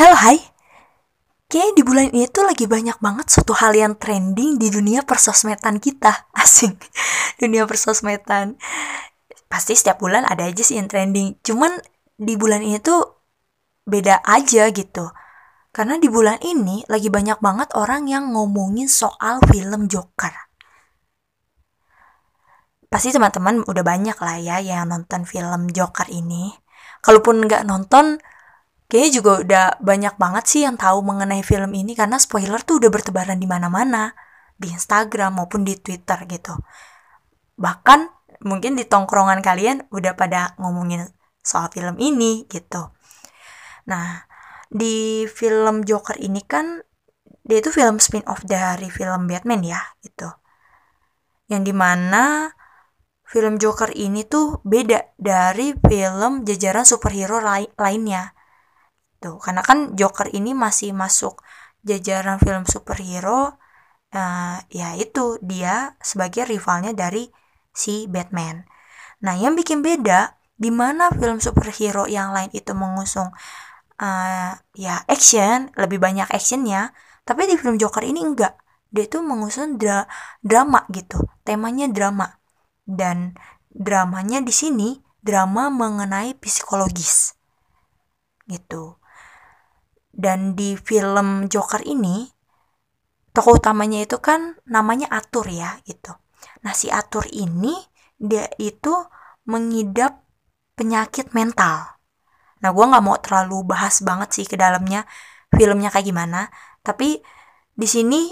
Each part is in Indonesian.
Hello, hai. Kayaknya di bulan ini tuh lagi banyak banget suatu hal yang trending di dunia persosmedan kita. Asing. dunia persosmedan. Pasti setiap bulan ada aja sih yang trending. Cuman di bulan ini tuh beda aja gitu. Karena di bulan ini lagi banyak banget orang yang ngomongin soal film Joker. Pasti teman-teman udah banyak lah ya yang nonton film Joker ini. Kalaupun nggak nonton, kayaknya juga udah banyak banget sih yang tahu mengenai film ini karena spoiler tuh udah bertebaran di mana-mana di Instagram maupun di Twitter gitu. Bahkan mungkin di tongkrongan kalian udah pada ngomongin soal film ini gitu. Nah, di film Joker ini kan dia itu film spin-off dari film Batman ya gitu. Yang di mana film Joker ini tuh beda dari film jajaran superhero lainnya Tuh, karena kan Joker ini masih masuk jajaran film superhero uh, ya itu dia sebagai rivalnya dari si Batman. Nah, yang bikin beda di mana film superhero yang lain itu mengusung uh, ya action, lebih banyak actionnya, tapi di film Joker ini enggak. Dia itu mengusung dra drama gitu, temanya drama. Dan dramanya di sini drama mengenai psikologis. Gitu. Dan di film Joker ini, tokoh utamanya itu kan namanya Atur ya gitu. Nah si Atur ini dia itu mengidap penyakit mental. Nah gue nggak mau terlalu bahas banget sih ke dalamnya filmnya kayak gimana. Tapi di sini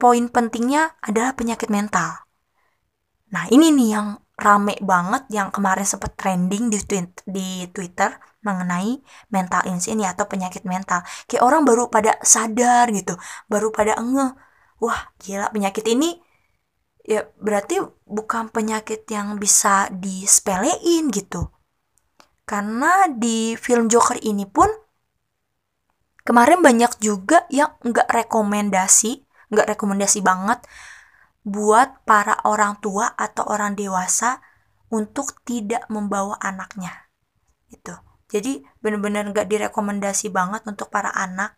poin pentingnya adalah penyakit mental. Nah ini nih yang rame banget yang kemarin sempat trending di, di Twitter mengenai mental illness ini atau penyakit mental. Kayak orang baru pada sadar gitu, baru pada ngeh, wah gila penyakit ini ya berarti bukan penyakit yang bisa disepelein gitu. Karena di film Joker ini pun kemarin banyak juga yang nggak rekomendasi, nggak rekomendasi banget buat para orang tua atau orang dewasa untuk tidak membawa anaknya itu jadi bener-bener gak direkomendasi banget untuk para anak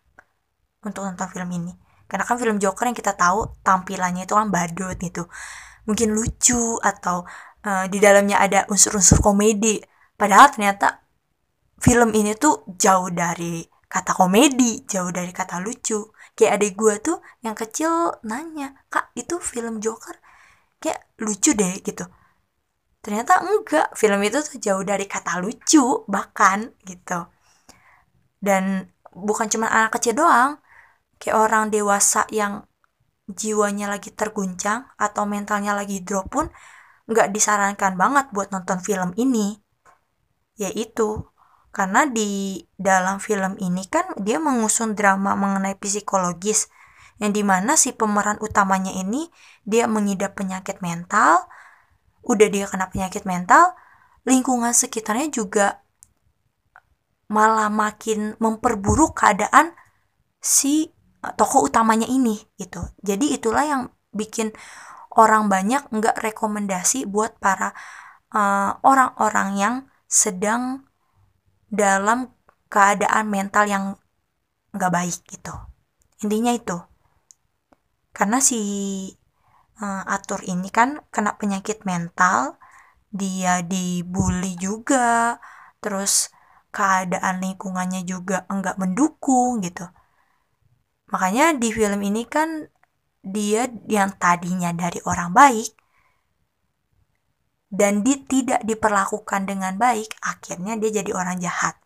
untuk nonton film ini. Karena kan film Joker yang kita tahu tampilannya itu kan badut gitu. Mungkin lucu atau uh, di dalamnya ada unsur-unsur komedi. Padahal ternyata film ini tuh jauh dari kata komedi jauh dari kata lucu kayak adik gue tuh yang kecil nanya kak itu film Joker? Kayak lucu deh gitu. Ternyata enggak film itu tuh jauh dari kata lucu bahkan gitu. Dan bukan cuma anak kecil doang kayak orang dewasa yang jiwanya lagi terguncang atau mentalnya lagi drop pun nggak disarankan banget buat nonton film ini. Yaitu karena di dalam film ini kan dia mengusung drama mengenai psikologis yang di mana si pemeran utamanya ini dia mengidap penyakit mental. Udah dia kena penyakit mental lingkungan sekitarnya juga malah makin memperburuk keadaan si e, tokoh utamanya ini gitu. Jadi itulah yang bikin orang banyak nggak rekomendasi buat para e, orang-orang uh, yang sedang dalam keadaan mental yang nggak baik gitu. Intinya itu. Karena si uh, atur ini kan kena penyakit mental dia dibully juga terus keadaan lingkungannya juga enggak mendukung gitu. Makanya di film ini kan dia yang tadinya dari orang baik dan di, tidak diperlakukan dengan baik, akhirnya dia jadi orang jahat.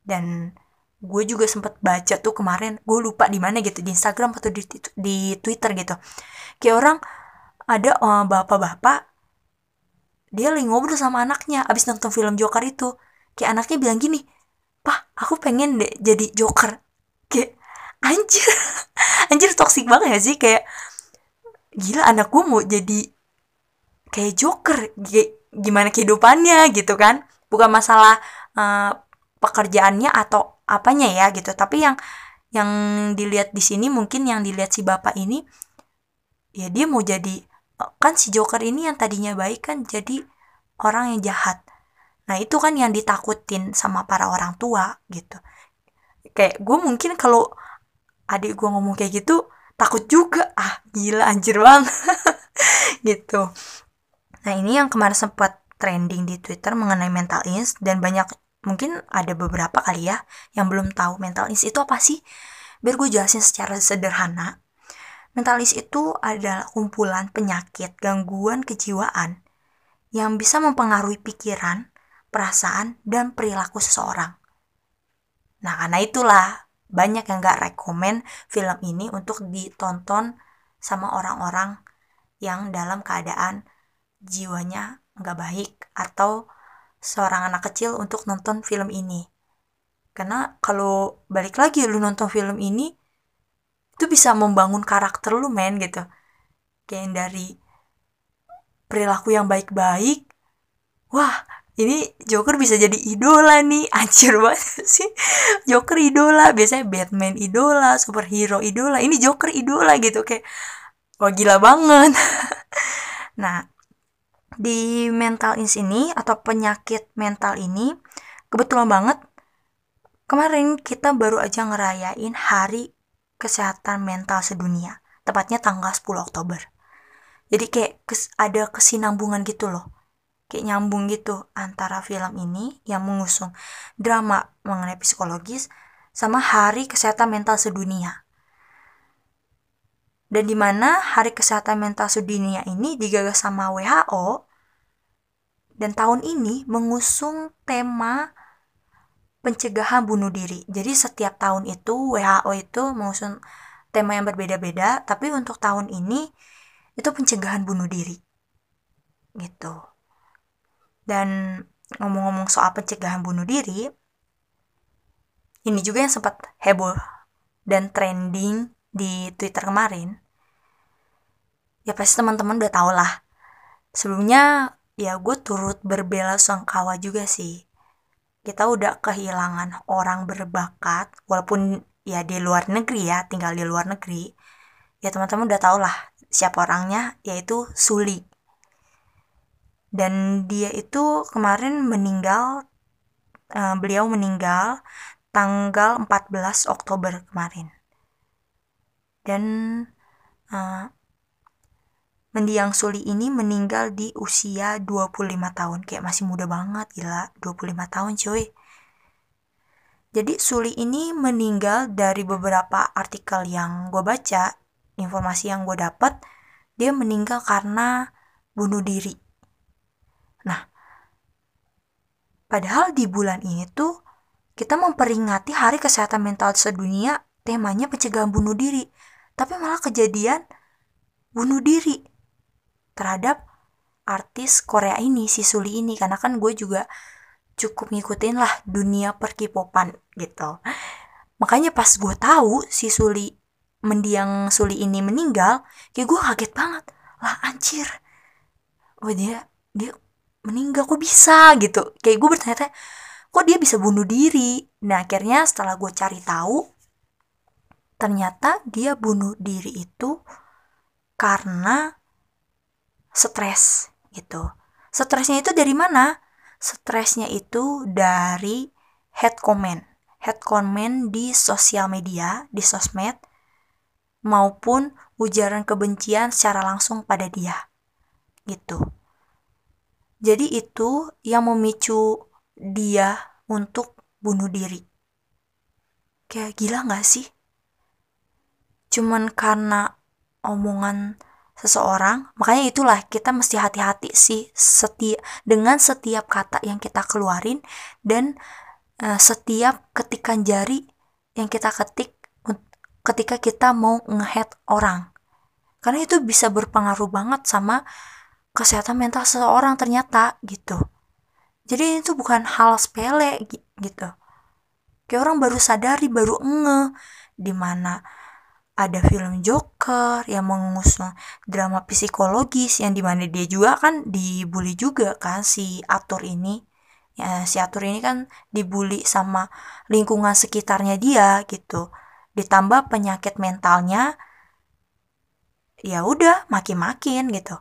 Dan gue juga sempat baca tuh kemarin, gue lupa di mana gitu di Instagram atau di, di Twitter gitu. Kayak orang ada uh, bapak-bapak dia lagi ngobrol sama anaknya abis nonton film Joker itu. Kayak anaknya bilang gini, "Pah, aku pengen deh jadi Joker." Kayak anjir. anjir toksik banget ya sih kayak gila anak gue mau jadi kayak Joker gimana kehidupannya gitu kan. Bukan masalah uh, pekerjaannya atau apanya ya gitu. Tapi yang yang dilihat di sini mungkin yang dilihat si bapak ini ya dia mau jadi kan si Joker ini yang tadinya baik kan jadi orang yang jahat. Nah itu kan yang ditakutin sama para orang tua gitu. Kayak gue mungkin kalau adik gue ngomong kayak gitu takut juga. Ah gila anjir bang gitu nah ini yang kemarin sempat trending di Twitter mengenai mental ins dan banyak mungkin ada beberapa kali ya yang belum tahu mental ins itu apa sih biar gue jelasin secara sederhana mentalis itu adalah kumpulan penyakit gangguan kejiwaan yang bisa mempengaruhi pikiran, perasaan, dan perilaku seseorang. Nah, karena itulah banyak yang gak rekomen film ini untuk ditonton sama orang-orang yang dalam keadaan jiwanya nggak baik atau seorang anak kecil untuk nonton film ini. Karena kalau balik lagi lu nonton film ini itu bisa membangun karakter lu men gitu. Kayak dari perilaku yang baik-baik. Wah, ini Joker bisa jadi idola nih anjir banget sih Joker idola biasanya Batman idola superhero idola ini Joker idola gitu kayak wah gila banget nah di mental ins ini atau penyakit mental ini kebetulan banget kemarin kita baru aja ngerayain hari kesehatan mental sedunia tepatnya tanggal 10 Oktober jadi kayak kes, ada kesinambungan gitu loh kayak nyambung gitu antara film ini yang mengusung drama mengenai psikologis sama Hari Kesehatan Mental Sedunia. Dan di mana Hari Kesehatan Mental Sedunia ini digagas sama WHO dan tahun ini mengusung tema pencegahan bunuh diri. Jadi setiap tahun itu WHO itu mengusung tema yang berbeda-beda, tapi untuk tahun ini itu pencegahan bunuh diri. Gitu. Dan ngomong-ngomong soal pencegahan bunuh diri, ini juga yang sempat heboh dan trending di Twitter kemarin. Ya pasti teman-teman udah tau lah. Sebelumnya ya gue turut berbela sungkawa juga sih. Kita udah kehilangan orang berbakat, walaupun ya di luar negeri ya, tinggal di luar negeri. Ya teman-teman udah tau lah siapa orangnya, yaitu Suli dan dia itu kemarin meninggal uh, beliau meninggal tanggal 14 Oktober kemarin dan uh, mendiang Suli ini meninggal di usia 25 tahun. Kayak masih muda banget gila. 25 tahun cuy. Jadi Suli ini meninggal dari beberapa artikel yang gue baca informasi yang gue dapat dia meninggal karena bunuh diri. Nah, padahal di bulan ini tuh kita memperingati Hari Kesehatan Mental Sedunia, temanya pencegahan bunuh diri. Tapi malah kejadian bunuh diri terhadap artis Korea ini, si Suli ini. Karena kan gue juga cukup ngikutin lah dunia perkipopan gitu. Makanya pas gue tahu si Suli mendiang Suli ini meninggal, kayak gue kaget banget. Lah anjir. Oh dia dia meninggal kok bisa gitu kayak gue bertanya kok dia bisa bunuh diri nah akhirnya setelah gue cari tahu ternyata dia bunuh diri itu karena stres gitu stresnya itu dari mana stresnya itu dari head comment head comment di sosial media di sosmed maupun ujaran kebencian secara langsung pada dia gitu jadi itu yang memicu dia untuk bunuh diri. Kayak gila gak sih? Cuman karena omongan seseorang, makanya itulah kita mesti hati-hati sih setiap dengan setiap kata yang kita keluarin dan uh, setiap ketikan jari yang kita ketik ketika kita mau ngehead orang. Karena itu bisa berpengaruh banget sama kesehatan mental seseorang ternyata gitu jadi itu bukan hal sepele gitu kayak orang baru sadari baru nge di mana ada film Joker yang mengusung drama psikologis yang di mana dia juga kan dibully juga kan si Atur ini. Ya si Atur ini kan dibully sama lingkungan sekitarnya dia gitu. Ditambah penyakit mentalnya ya udah makin-makin gitu.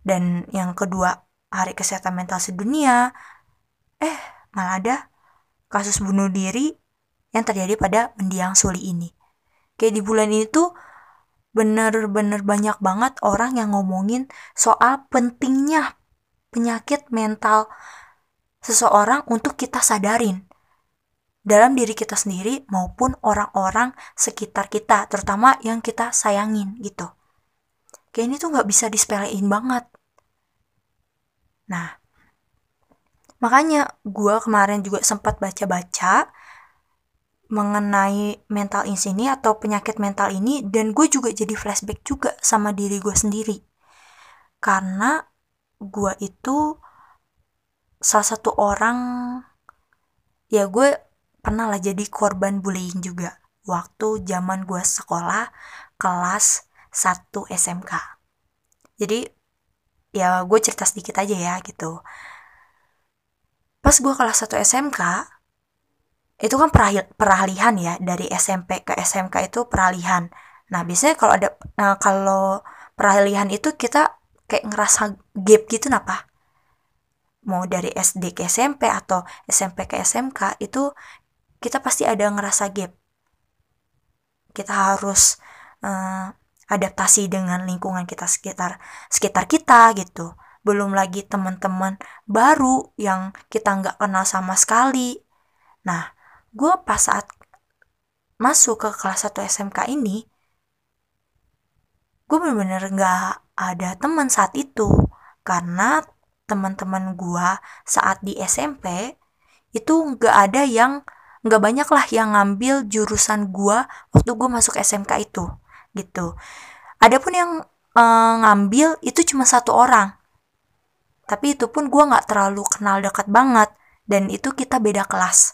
Dan yang kedua hari kesehatan mental sedunia eh malah ada kasus bunuh diri yang terjadi pada mendiang Suli ini. Kayak di bulan ini tuh bener-bener banyak banget orang yang ngomongin soal pentingnya penyakit mental seseorang untuk kita sadarin dalam diri kita sendiri maupun orang-orang sekitar kita, terutama yang kita sayangin gitu. Kayak ini tuh nggak bisa disepelein banget. Nah, makanya gue kemarin juga sempat baca-baca mengenai mental illness ini atau penyakit mental ini dan gue juga jadi flashback juga sama diri gue sendiri. Karena gue itu salah satu orang ya gue pernah lah jadi korban bullying juga waktu zaman gue sekolah kelas 1 SMK. Jadi ya gue cerita sedikit aja ya gitu. Pas gue kelas 1 SMK, itu kan peralihan ya dari SMP ke SMK itu peralihan. Nah biasanya kalau ada nah, kalau peralihan itu kita kayak ngerasa gap gitu napa? Mau dari SD ke SMP atau SMP ke SMK itu kita pasti ada ngerasa gap. Kita harus uh, adaptasi dengan lingkungan kita sekitar sekitar kita gitu. Belum lagi teman-teman baru yang kita nggak kenal sama sekali. Nah, gue pas saat masuk ke kelas 1 SMK ini, gue bener-bener nggak ada teman saat itu. Karena teman-teman gue saat di SMP itu nggak ada yang nggak banyak lah yang ngambil jurusan gua waktu gua masuk SMK itu gitu. Adapun yang uh, ngambil itu cuma satu orang. Tapi itu pun gua nggak terlalu kenal dekat banget dan itu kita beda kelas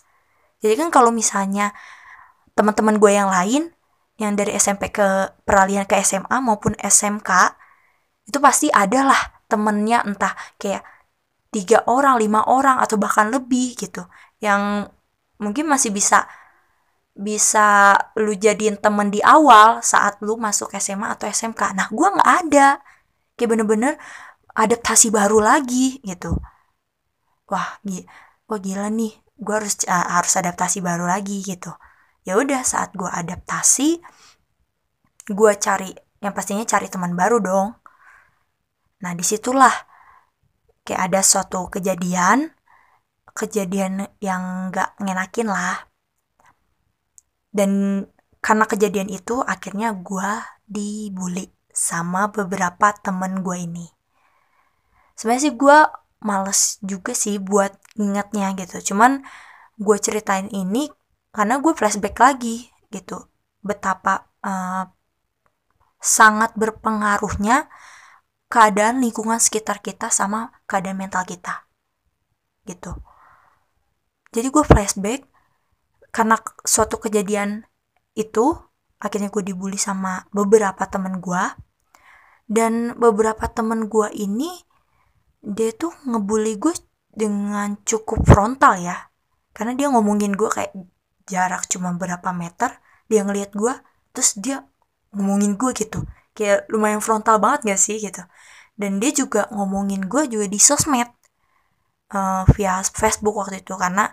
jadi kan kalau misalnya teman-teman gue yang lain yang dari SMP ke peralihan ke SMA maupun SMK itu pasti ada lah temennya entah kayak tiga orang, lima orang atau bahkan lebih gitu yang mungkin masih bisa bisa lu jadiin temen di awal saat lu masuk SMA atau SMK. Nah, gue nggak ada. Kayak bener-bener adaptasi baru lagi gitu. Wah, wah gila nih. Gue harus uh, harus adaptasi baru lagi gitu. Ya udah saat gue adaptasi, gue cari yang pastinya cari teman baru dong. Nah di situlah kayak ada suatu kejadian kejadian yang gak ngenakin lah dan karena kejadian itu akhirnya gue dibully sama beberapa temen gue ini sebenarnya sih gue males juga sih buat ingetnya gitu. Cuman gue ceritain ini karena gue flashback lagi gitu. Betapa uh, sangat berpengaruhnya keadaan lingkungan sekitar kita sama keadaan mental kita gitu. Jadi gue flashback karena suatu kejadian itu akhirnya gue dibully sama beberapa temen gue dan beberapa temen gue ini dia tuh ngebully gue dengan cukup frontal ya. Karena dia ngomongin gue kayak jarak cuma berapa meter dia ngelihat gue terus dia ngomongin gue gitu. Kayak lumayan frontal banget gak sih gitu. Dan dia juga ngomongin gue juga di sosmed uh, via Facebook waktu itu. Karena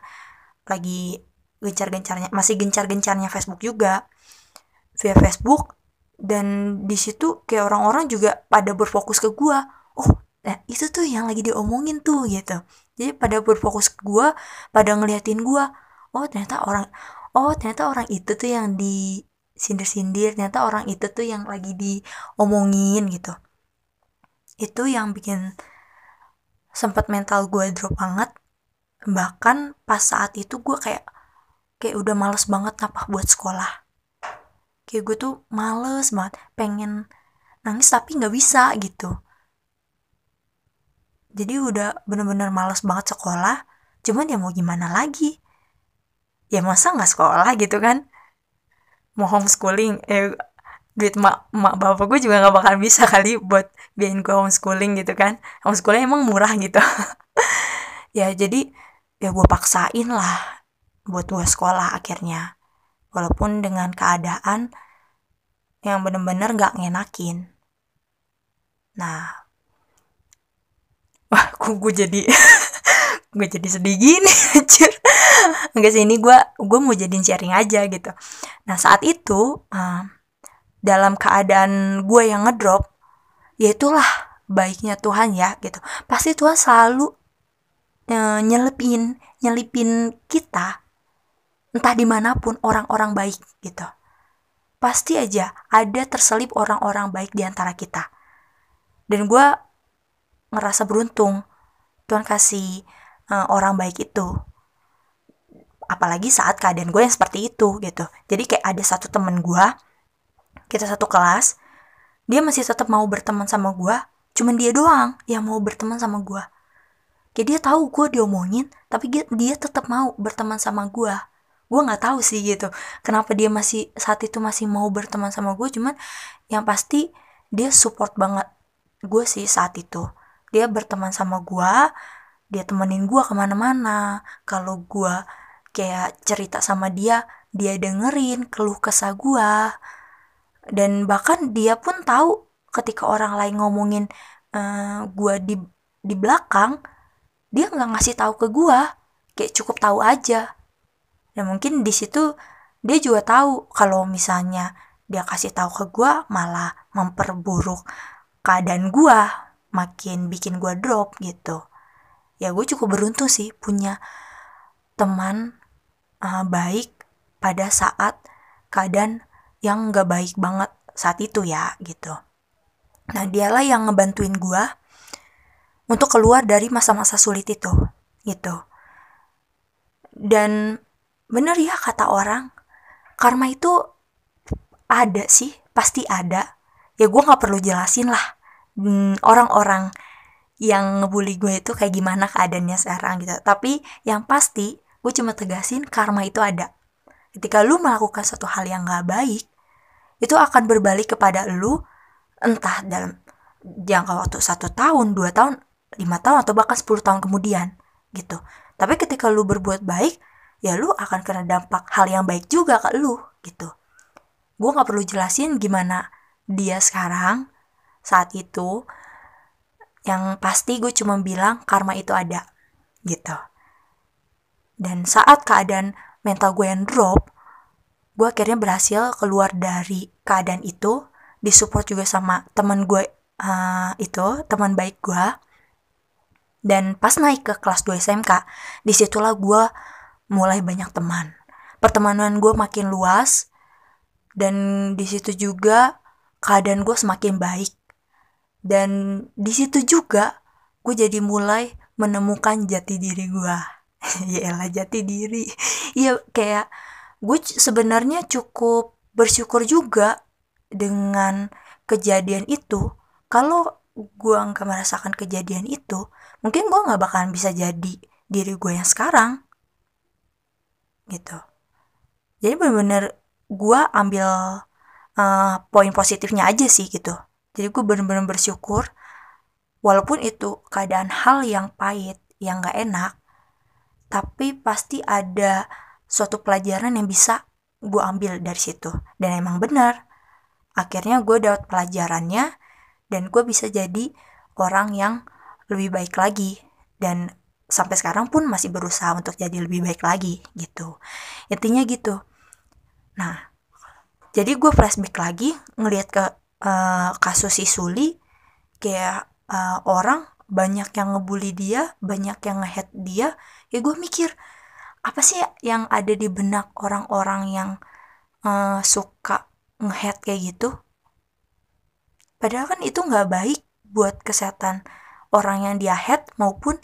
lagi gencar-gencarnya masih gencar-gencarnya Facebook juga via Facebook. Dan di situ kayak orang-orang juga pada berfokus ke gua oh nah itu tuh yang lagi diomongin tuh gitu. Jadi pada berfokus ke gua pada ngeliatin gua oh ternyata orang oh ternyata orang itu tuh yang di sindir-sindir ternyata orang itu tuh yang lagi diomongin gitu. Itu yang bikin sempat mental gue drop banget. Bahkan pas saat itu gue kayak kayak udah males banget apa buat sekolah. Kayak gue tuh males banget pengen nangis tapi nggak bisa gitu jadi udah bener-bener males banget sekolah cuman ya mau gimana lagi? Ya masa nggak sekolah gitu kan? Mau homeschooling eh duit mak mak bapak gue juga nggak bakal bisa kali buat biayain gue homeschooling gitu kan? Homeschooling emang murah gitu. Ya jadi ya gue paksain lah buat gue sekolah akhirnya. Walaupun dengan keadaan yang bener-bener nggak ngenakin. Nah wah gue jadi gue jadi sedih gini anjir. Enggak sih ini gue gue mau jadiin sharing aja gitu. Nah saat itu uh, dalam keadaan gue yang ngedrop ya itulah baiknya Tuhan ya gitu. Pasti Tuhan selalu uh, nyelipin nyelipin kita entah di mana pun orang-orang baik gitu. Pasti aja ada terselip orang-orang baik di antara kita. Dan gue ngerasa beruntung. Tuhan kasih uh, orang baik itu. Apalagi saat keadaan gue yang seperti itu gitu. Jadi kayak ada satu temen gue kita satu kelas dia masih tetap mau berteman sama gue cuman dia doang yang mau berteman sama gue. Kayak dia tahu gue diomongin tapi dia, dia tetap mau berteman sama gue. Gue nggak tahu sih gitu. Kenapa dia masih saat itu masih mau berteman sama gue cuman yang pasti dia support banget gue sih saat itu dia berteman sama gue dia temenin gue ke mana-mana. Kalau gue kayak cerita sama dia dia dengerin keluh kesah gue dan bahkan dia pun tahu ketika orang lain ngomongin uh, eh, gue di di belakang dia nggak ngasih tahu ke gue kayak cukup tahu aja. Dan mungkin di situ dia juga tahu kalau misalnya dia kasih tahu ke gue malah memperburuk keadaan gue makin bikin gue drop gitu ya gue cukup beruntung sih punya teman uh, baik pada saat keadaan yang gak baik banget saat itu ya gitu. Nah dialah yang ngebantuin gue untuk keluar dari masa-masa sulit itu gitu. Dan bener ya kata orang, karma itu ada sih, pasti ada. Ya gue gak perlu jelasin lah hmm, orang-orang yang ngebully gue itu kayak gimana keadaannya sekarang gitu. Tapi yang pasti gue cuma tegasin karma itu ada. Ketika lu melakukan satu hal yang gak baik itu akan berbalik kepada lu entah dalam jangka waktu satu tahun dua tahun lima tahun atau bahkan 10 tahun kemudian gitu. Tapi ketika lu berbuat baik ya lu akan kena dampak hal yang baik juga ke lu gitu. Gue nggak perlu jelasin gimana dia sekarang saat itu yang pasti gue cuma bilang karma itu ada gitu dan saat keadaan mental gue yang drop, gue akhirnya berhasil keluar dari keadaan itu, disupport juga sama teman gue uh, itu, teman baik gue. Dan pas naik ke kelas 2 SMK, di situlah gue mulai banyak teman. Pertemanan gue makin luas, dan di situ juga keadaan gue semakin baik. Dan di situ juga gue jadi mulai menemukan jati diri gue ya elah jati diri. Ya kayak gue sebenarnya cukup bersyukur juga dengan kejadian itu. Kalau gue nggak merasakan kejadian itu mungkin gue nggak bakalan bisa jadi diri gue yang sekarang. Gitu. Jadi bener-bener gue ambil uh, poin positifnya aja sih gitu jadi gue bener-bener bersyukur walaupun itu keadaan hal yang pahit yang gak enak tapi pasti ada suatu pelajaran yang bisa gue ambil dari situ. Dan emang benar akhirnya gue dapat pelajarannya dan gue bisa jadi orang yang lebih baik lagi. Dan sampai sekarang pun masih berusaha untuk jadi lebih baik lagi gitu. Intinya gitu. Nah jadi gue flashback lagi ngelihat ke uh, kasus si Suli kayak uh, orang banyak yang ngebully dia banyak yang ngehead dia ya gue mikir apa sih yang ada di benak orang-orang yang uh, suka ngehead kayak gitu? Padahal kan itu nggak baik buat kesehatan orang yang dia head maupun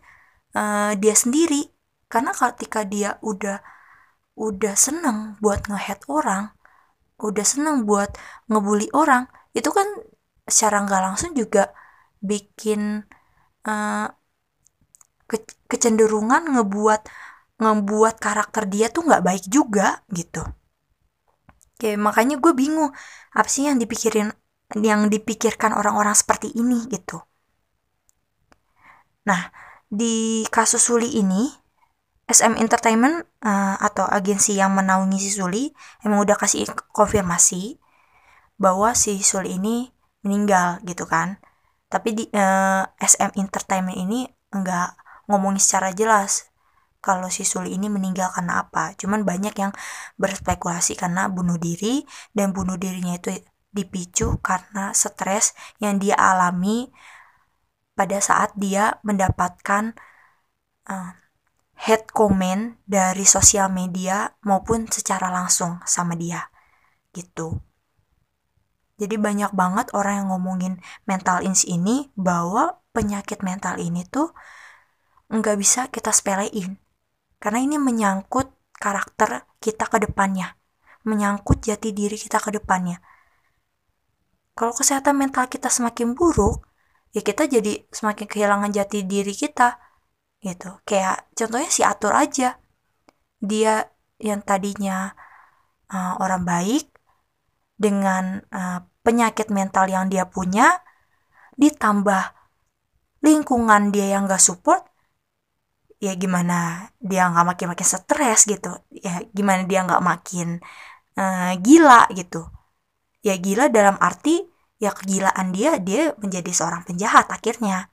uh, dia sendiri. Karena ketika dia udah udah seneng buat ngehead orang udah seneng buat ngebully orang itu kan secara nggak langsung juga bikin uh, ke kecenderungan ngebuat ngebuat karakter dia tuh nggak baik juga gitu. Kayak makanya gue bingung apa sih yang dipikirin yang dipikirkan orang-orang seperti ini gitu. Nah di kasus Suli ini SM Entertainment uh, atau agensi yang menaungi si Suli emang udah kasih konfirmasi bahwa si Suli ini meninggal gitu kan tapi di eh, SM Entertainment ini enggak ngomongin secara jelas kalau si Suli ini meninggal karena apa. Cuman banyak yang berspekulasi karena bunuh diri dan bunuh dirinya itu dipicu karena stres yang dia alami pada saat dia mendapatkan uh, head comment dari sosial media maupun secara langsung sama dia gitu. Jadi banyak banget orang yang ngomongin mental ins ini bahwa penyakit mental ini tuh nggak bisa kita sepelein karena ini menyangkut karakter kita ke depannya. Menyangkut jati diri kita ke depannya. Kalau kesehatan mental kita semakin buruk, ya kita jadi semakin kehilangan jati diri kita. Gitu. Kayak contohnya si Atur aja. Dia yang tadinya uh, orang baik dengan uh, penyakit mental yang dia punya ditambah lingkungan dia yang gak support ya gimana dia nggak makin makin stres gitu. Ya gimana dia nggak makin uh, gila gitu. Ya gila dalam arti ya kegilaan dia dia menjadi seorang penjahat akhirnya.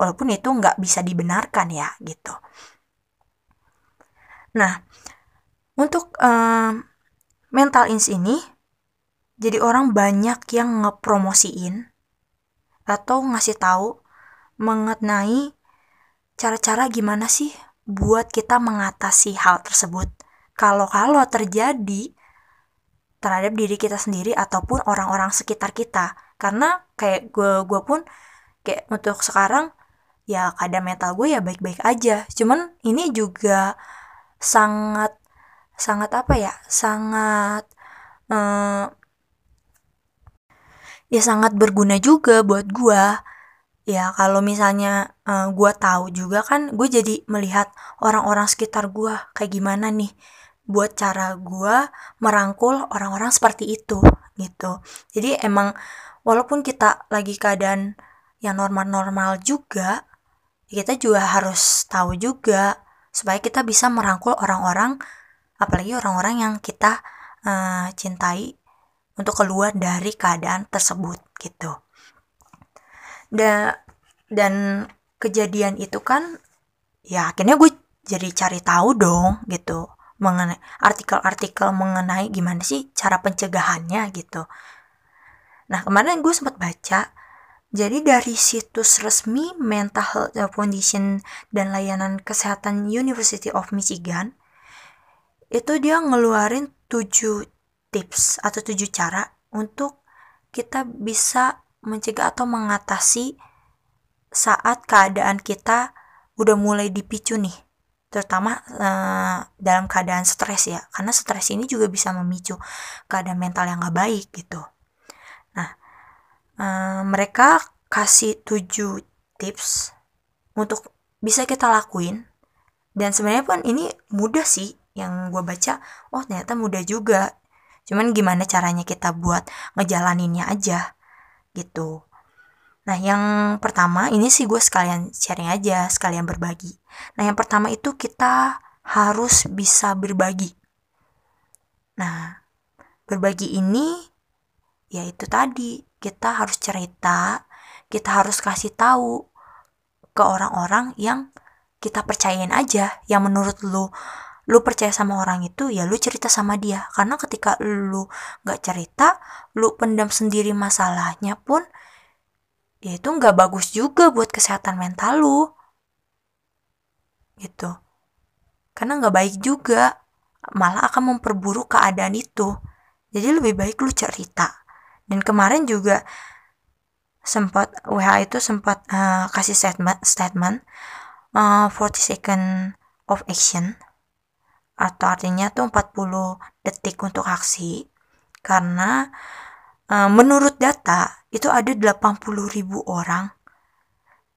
Walaupun itu nggak bisa dibenarkan ya gitu. Nah untuk uh, mental ins ini jadi orang banyak yang ngepromosiin atau ngasih tahu mengenai cara-cara gimana sih buat kita mengatasi hal tersebut. Kalau-kalau terjadi terhadap diri kita sendiri ataupun orang-orang sekitar kita. Karena kayak gue gue pun kayak untuk sekarang ya kadang mental gue ya baik-baik aja. Cuman ini juga sangat sangat apa ya? Sangat uh, ya sangat berguna juga buat gue ya kalau misalnya uh, gue tahu juga kan gue jadi melihat orang-orang sekitar gue kayak gimana nih buat cara gue merangkul orang-orang seperti itu gitu. Jadi emang walaupun kita lagi keadaan yang normal-normal juga kita juga harus tahu juga supaya kita bisa merangkul orang-orang apalagi orang-orang yang kita uh, cintai untuk keluar dari keadaan tersebut gitu da dan kejadian itu kan ya akhirnya gue jadi cari tahu dong gitu mengenai artikel-artikel mengenai gimana sih cara pencegahannya gitu. Nah kemarin gue sempat baca jadi dari situs resmi Mental Health Foundation dan layanan kesehatan University of Michigan itu dia ngeluarin 7 tips atau 7 cara untuk kita bisa mencegah atau mengatasi saat keadaan kita udah mulai dipicu nih terutama uh, dalam keadaan stres ya karena stres ini juga bisa memicu keadaan mental yang gak baik gitu. Nah uh, mereka kasih 7 tips untuk bisa kita lakuin. Dan sebenarnya pun ini mudah sih yang gue baca oh ternyata mudah juga cuman gimana caranya kita buat ngejalaninnya aja gitu. Nah, yang pertama ini sih gue sekalian sharing aja, sekalian berbagi. Nah, yang pertama itu kita harus bisa berbagi. Nah, berbagi ini ya itu tadi, kita harus cerita, kita harus kasih tahu ke orang-orang yang kita percayain aja, yang menurut lu lu percaya sama orang itu ya lu cerita sama dia. Karena ketika lu nggak cerita lu pendam sendiri masalahnya pun ya itu nggak bagus juga buat kesehatan mental lu. Gitu. Karena nggak baik juga malah akan memperburuk keadaan itu. Jadi lebih baik lu cerita. Dan kemarin juga sempat WH itu sempat uh, kasih statement statement uh, 40 second of action atau artinya tuh 40 detik untuk aksi. Karena e, menurut data itu ada 80 ribu orang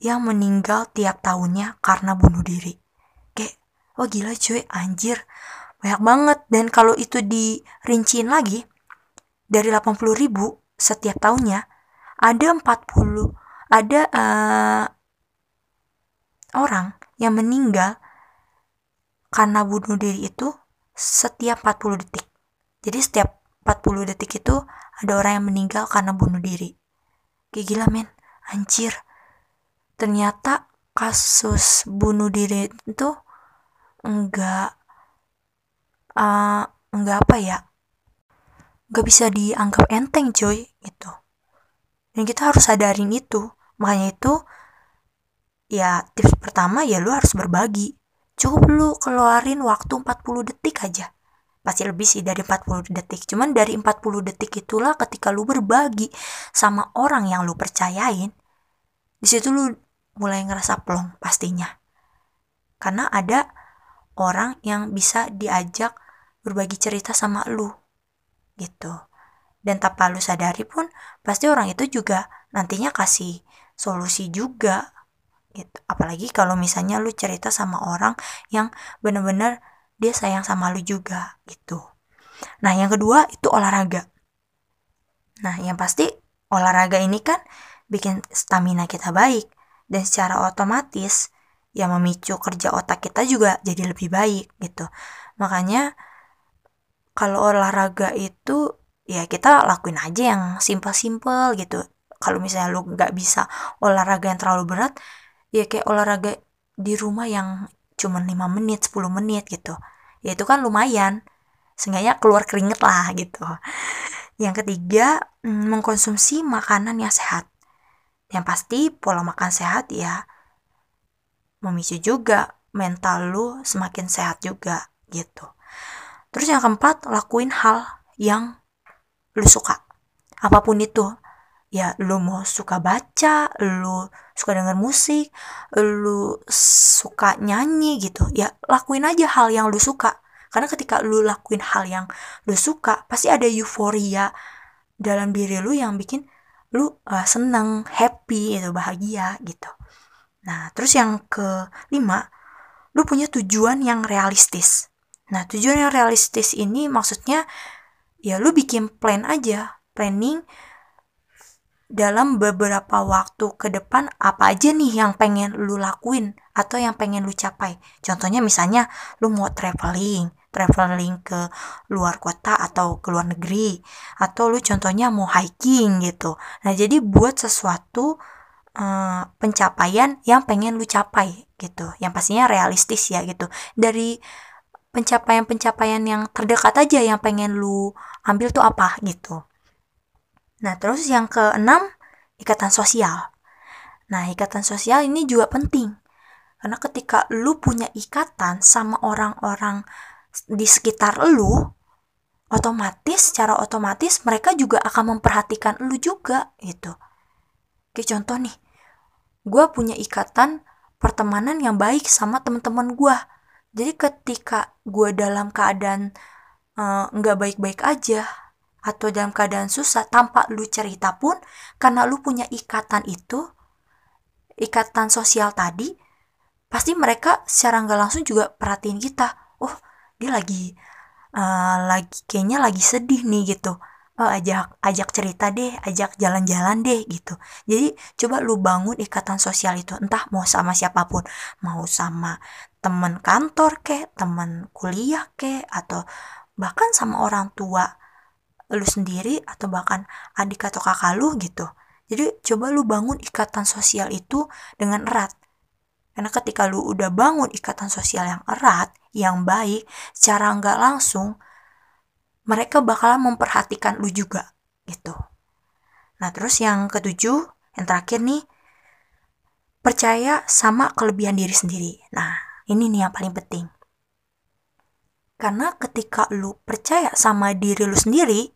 yang meninggal tiap tahunnya karena bunuh diri. Kayak wah gila cuy anjir banyak banget. Dan kalau itu dirinciin lagi dari 80 ribu setiap tahunnya ada 40 ada uh, orang yang meninggal karena bunuh diri itu setiap 40 detik. Jadi setiap 40 detik itu ada orang yang meninggal karena bunuh diri. Kayak gila men, anjir. Ternyata kasus bunuh diri itu enggak uh, enggak apa ya enggak bisa dianggap enteng coy gitu dan kita harus sadarin itu makanya itu ya tips pertama ya lu harus berbagi cukup lu keluarin waktu 40 detik aja. Pasti lebih sih dari 40 detik. Cuman dari 40 detik itulah ketika lu berbagi sama orang yang lu percayain di situ lu mulai ngerasa plong pastinya. Karena ada orang yang bisa diajak berbagi cerita sama lu gitu. Dan tanpa lu sadari pun pasti orang itu juga nantinya kasih solusi juga gitu apalagi kalau misalnya lu cerita sama orang yang bener-bener dia sayang sama lu juga gitu. Nah yang kedua itu olahraga. Nah yang pasti olahraga ini kan bikin stamina kita baik dan secara otomatis ya memicu kerja otak kita juga jadi lebih baik gitu. Makanya kalau olahraga itu ya kita lakuin aja yang simple-simple gitu. Kalau misalnya lu nggak bisa olahraga yang terlalu berat, ya kayak olahraga di rumah yang cuma 5 menit, 10 menit gitu. Ya itu kan lumayan. Seenggaknya keluar keringet lah gitu. Yang ketiga mm, mengkonsumsi makanan yang sehat. Yang pasti pola makan sehat ya memicu juga mental lu semakin sehat juga gitu. Terus yang keempat lakuin hal yang lu suka. Apa pun itu. Ya lu mau suka baca lu suka denger musik lu suka nyanyi gitu ya lakuin aja hal yang lu suka. Karena ketika lu lakuin hal yang lu suka pasti ada euforia dalam diri lu yang bikin lu uh, seneng happy itu bahagia gitu. Nah terus yang kelima lu punya tujuan yang realistis. Nah tujuan yang realistis ini maksudnya ya lu bikin plan aja planning dalam beberapa waktu ke depan apa aja nih yang pengen lu lakuin atau yang pengen lu capai. Contohnya misalnya lu mau traveling, traveling ke luar kota atau ke luar negeri atau lu contohnya mau hiking gitu. Nah, jadi buat sesuatu uh, pencapaian yang pengen lu capai gitu. Yang pastinya realistis ya gitu. Dari pencapaian-pencapaian yang terdekat aja yang pengen lu ambil tuh apa gitu. Nah, terus yang keenam, ikatan sosial. Nah, ikatan sosial ini juga penting. Karena ketika lu punya ikatan sama orang-orang di sekitar lu, otomatis, secara otomatis mereka juga akan memperhatikan lu juga gitu. Oke, contoh nih, gue punya ikatan pertemanan yang baik sama teman-teman gue. Jadi ketika gue dalam keadaan eh, nggak uh, baik-baik aja, atau dalam keadaan susah tanpa lu cerita pun karena lu punya ikatan itu ikatan sosial tadi pasti mereka secara nggak langsung juga perhatiin kita. Oh dia lagi uh, lagi kayaknya lagi sedih nih gitu. Oh, ajak ajak cerita deh ajak jalan-jalan deh gitu. Jadi coba lu bangun ikatan sosial itu entah mau sama siapa pun. Mau sama temen kantor ke temen kuliah ke atau bahkan sama orang tua lu sendiri atau bahkan adik atau kakak lu gitu. Jadi coba lu bangun ikatan sosial itu dengan erat. Karena ketika lu udah bangun ikatan sosial yang erat, yang baik, secara nggak langsung, mereka bakalan memperhatikan lu juga gitu. Nah terus yang ketujuh, yang terakhir nih, percaya sama kelebihan diri sendiri. Nah ini nih yang paling penting. Karena ketika lu percaya sama diri lu sendiri,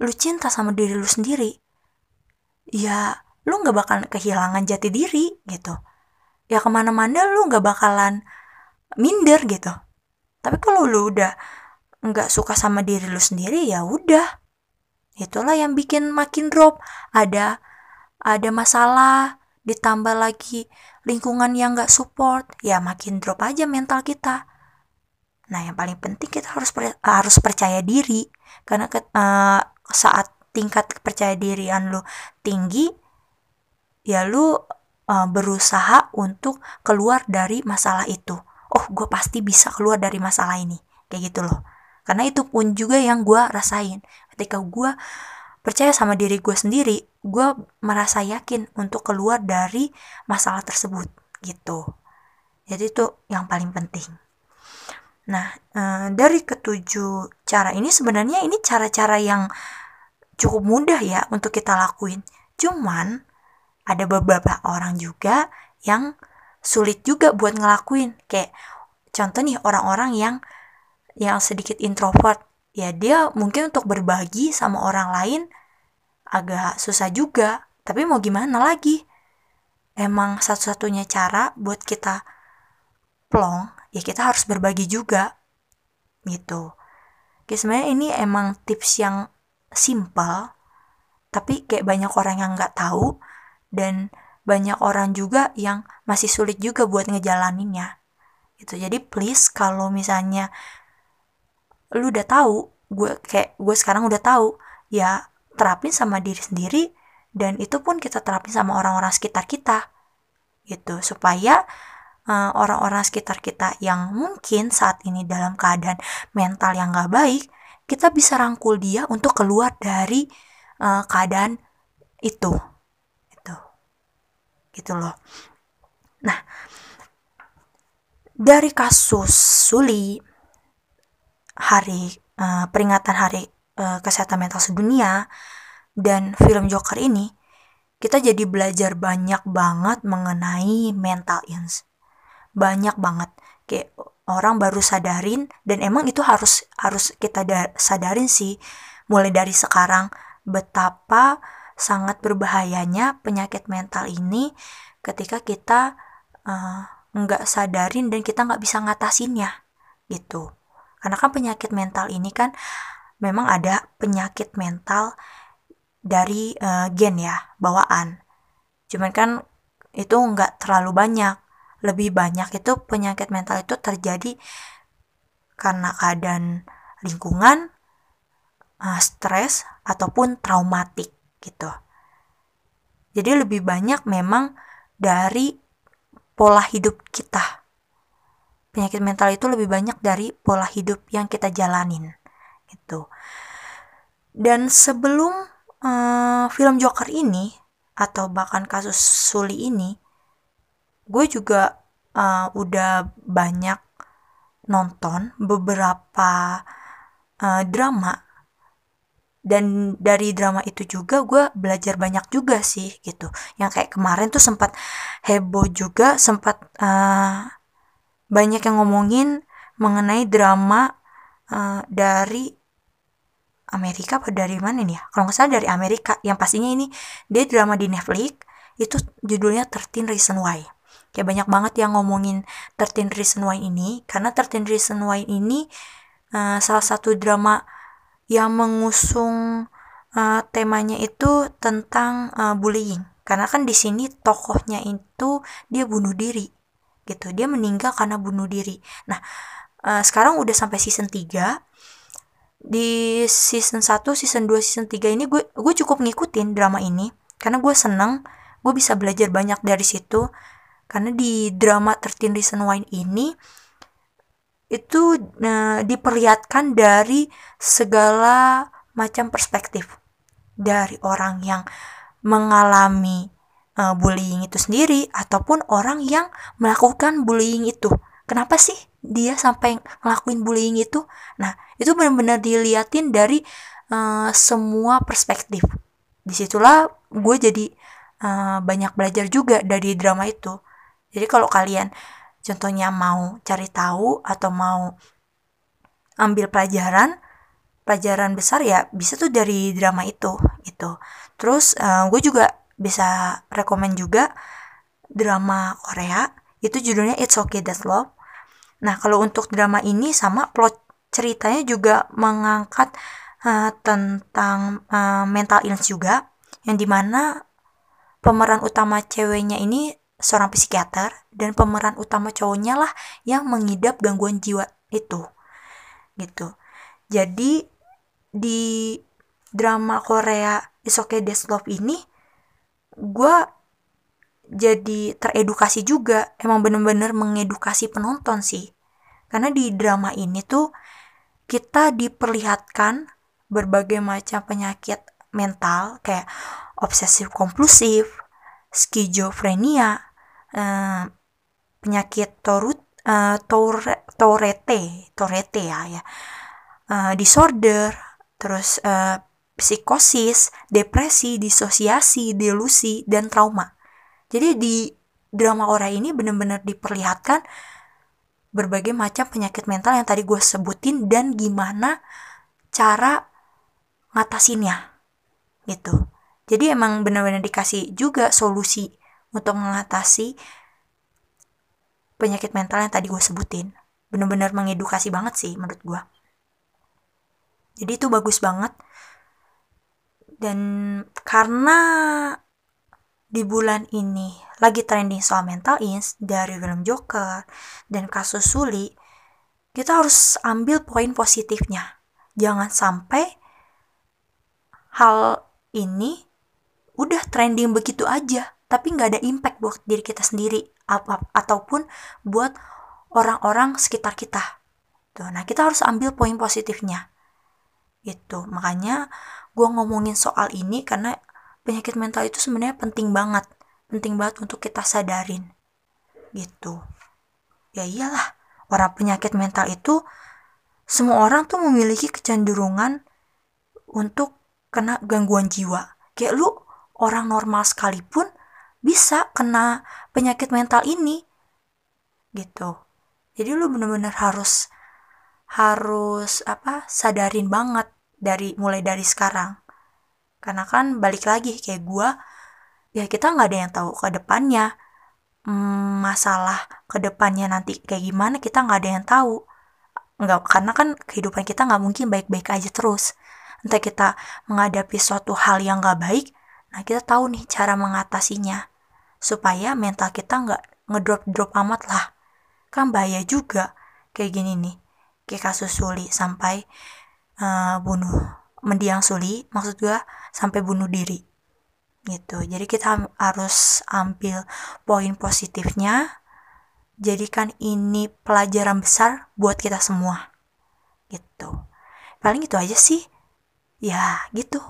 lu cinta sama diri lu sendiri ya lu nggak bakalan kehilangan jati diri gitu. Ya ke mana-mana lu nggak bakalan minder gitu. Tapi kalau lu udah nggak suka sama diri lu sendiri ya udah. Itulah yang bikin makin drop. Ada ada masalah ditambah lagi lingkungan yang nggak support ya makin drop aja mental kita. Nah yang paling penting kita harus per, harus percaya diri. Karena uh, saat tingkat percaya dirian lu tinggi ya lu uh, berusaha untuk keluar dari masalah itu. Oh gue pasti bisa keluar dari masalah ini. Kayak gitu loh. Karena itu pun juga yang gue rasain. Ketika gue percaya sama diri gue sendiri gue merasa yakin untuk keluar dari masalah tersebut gitu. Jadi itu yang paling penting. Nah e, dari ketujuh cara ini sebenarnya ini cara-cara yang cukup mudah ya untuk kita lakuin cuman ada beberapa orang juga yang sulit juga buat ngelakuin kayak contoh nih orang-orang yang yang sedikit introvert ya dia mungkin untuk berbagi sama orang lain agak susah juga. Tapi mau gimana lagi? Emang satu-satunya cara buat kita plong, ya kita harus berbagi juga. Gitu. Oke, sebenarnya ini emang tips yang simple, tapi kayak banyak orang yang nggak tahu, dan banyak orang juga yang masih sulit juga buat ngejalaninnya. Gitu. Jadi please kalau misalnya lu udah tahu, gue kayak gue sekarang udah tahu, ya terapin sama diri sendiri dan itu pun kita terapin sama orang-orang sekitar kita gitu supaya uh, orang-orang sekitar kita yang mungkin saat ini dalam keadaan mental yang gak baik kita bisa rangkul dia untuk keluar dari uh, keadaan itu. Itu. Gitu loh. Nah dari kasus Suli hari uh, peringatan hari uh, kesehatan mental sedunia dan film Joker ini kita jadi belajar banyak banget mengenai mental illness. Banyak banget. Kayak orang baru sadarin dan emang itu harus harus kita sadarin sih mulai dari sekarang betapa sangat berbahayanya penyakit mental ini ketika kita uh, nggak sadarin dan kita nggak bisa ngatasinnya gitu karena kan penyakit mental ini kan memang ada penyakit mental dari uh, gen ya, bawaan. Cuman kan itu nggak terlalu banyak. Lebih banyak itu penyakit mental itu terjadi karena keadaan lingkungan, uh, stres, ataupun traumatik gitu. Jadi lebih banyak memang dari pola hidup kita. Penyakit mental itu lebih banyak dari pola hidup yang kita jalanin gitu. Dan sebelum uh, film Joker ini atau bahkan kasus Suli ini, gue juga uh, udah banyak nonton beberapa uh, drama dan dari drama itu juga gue belajar banyak juga sih gitu yang kayak kemarin tuh sempat heboh juga sempat uh, banyak yang ngomongin mengenai drama uh, dari Amerika apa dari mana nih ya? Kalau nggak salah dari Amerika. Yang pastinya ini dia drama di Netflix. Itu judulnya 13 Reason Why. Kayak banyak banget yang ngomongin 13 Reason Why ini. Karena 13 Reason Why ini uh, salah satu drama yang mengusung uh, temanya itu tentang uh, bullying. Karena kan di sini tokohnya itu dia bunuh diri. Gitu. Dia meninggal karena bunuh diri. Nah, uh, sekarang udah sampai season 3 di season 1, season 2, season 3 ini gue gue cukup ngikutin drama ini karena gue seneng gue bisa belajar banyak dari situ karena di drama 13 Reason Why ini itu uh, diperlihatkan dari segala macam perspektif. Dari orang yang mengalami uh, bullying itu sendiri ataupun orang yang melakukan bullying itu. Kenapa sih dia sampai ngelakuin bullying itu? Nah itu benar-benar diliatin dari uh, semua perspektif. Di situlah gue jadi uh, banyak belajar juga dari drama itu jadi kalau kalian contohnya mau cari tahu atau mau ambil pelajaran pelajaran besar ya bisa tuh dari drama itu itu terus uh, gue juga bisa rekomend juga drama Korea itu judulnya It's Okay That's Love. Nah, kalau untuk drama ini sama plot ceritanya juga mengangkat uh, tentang uh, mental illness juga yang di mana pemeran utama ceweknya ini seorang psikiater dan pemeran utama cowoknya lah yang mengidap gangguan jiwa itu gitu. Jadi di drama Korea It's Okay Love ini gue jadi teredukasi juga emang bener-bener mengedukasi penonton sih. Karena di drama ini tuh kita diperlihatkan berbagai macam penyakit mental kayak obsesif kompulsif, skizofrenia, uh, penyakit torut, uh, tore, torete, torete ya ya, uh, disorder, terus uh, psikosis, depresi, disosiasi, delusi, dan trauma. Jadi di drama Ora ini benar-benar diperlihatkan berbagai macam penyakit mental yang tadi gue sebutin dan gimana cara ngatasinnya gitu. Jadi emang benar-benar dikasih juga solusi untuk mengatasi penyakit mental yang tadi gue sebutin. Benar-benar mengedukasi banget sih menurut gue. Jadi itu bagus banget. Dan karena di bulan ini lagi trending soal mental ins dari film Joker dan kasus Suli, kita harus ambil poin positifnya. Jangan sampai hal ini udah trending begitu aja tapi nggak ada impact buat diri kita sendiri apa ataupun buat orang-orang sekitar kita. Tuh nah kita harus ambil poin positifnya. Itu makanya gue ngomongin soal ini karena penyakit mental itu sebenarnya penting banget. Penting banget untuk kita sadarin. Gitu. Ya iyalah orang penyakit mental itu semua orang tuh memiliki kecenderungan untuk kena gangguan jiwa. Kayak lu orang normal sekalipun bisa kena penyakit mental ini gitu. Jadi lu bener-bener harus harus apa sadarin banget dari mulai dari sekarang. Karena kan balik lagi kayak gua ya kita nggak ada yang tahu ke depannya. Hmm, masalah ke depannya nanti kayak gimana kita nggak ada yang tahu. Nggak karena kan kehidupan kita nggak mungkin baik-baik aja terus. Entah kita menghadapi suatu hal yang nggak baik Nah kita tahu nih cara mengatasinya supaya mental kita nggak ngedrop-drop amat lah. Kan bahaya juga kayak gini nih. Kayak kasus Suli sampai uh, bunuh mendiang Suli, maksud gue sampai bunuh diri gitu. Jadi kita harus ambil poin positifnya. Jadikan ini pelajaran besar buat kita semua. Gitu. Paling itu aja sih. Ya, gitu.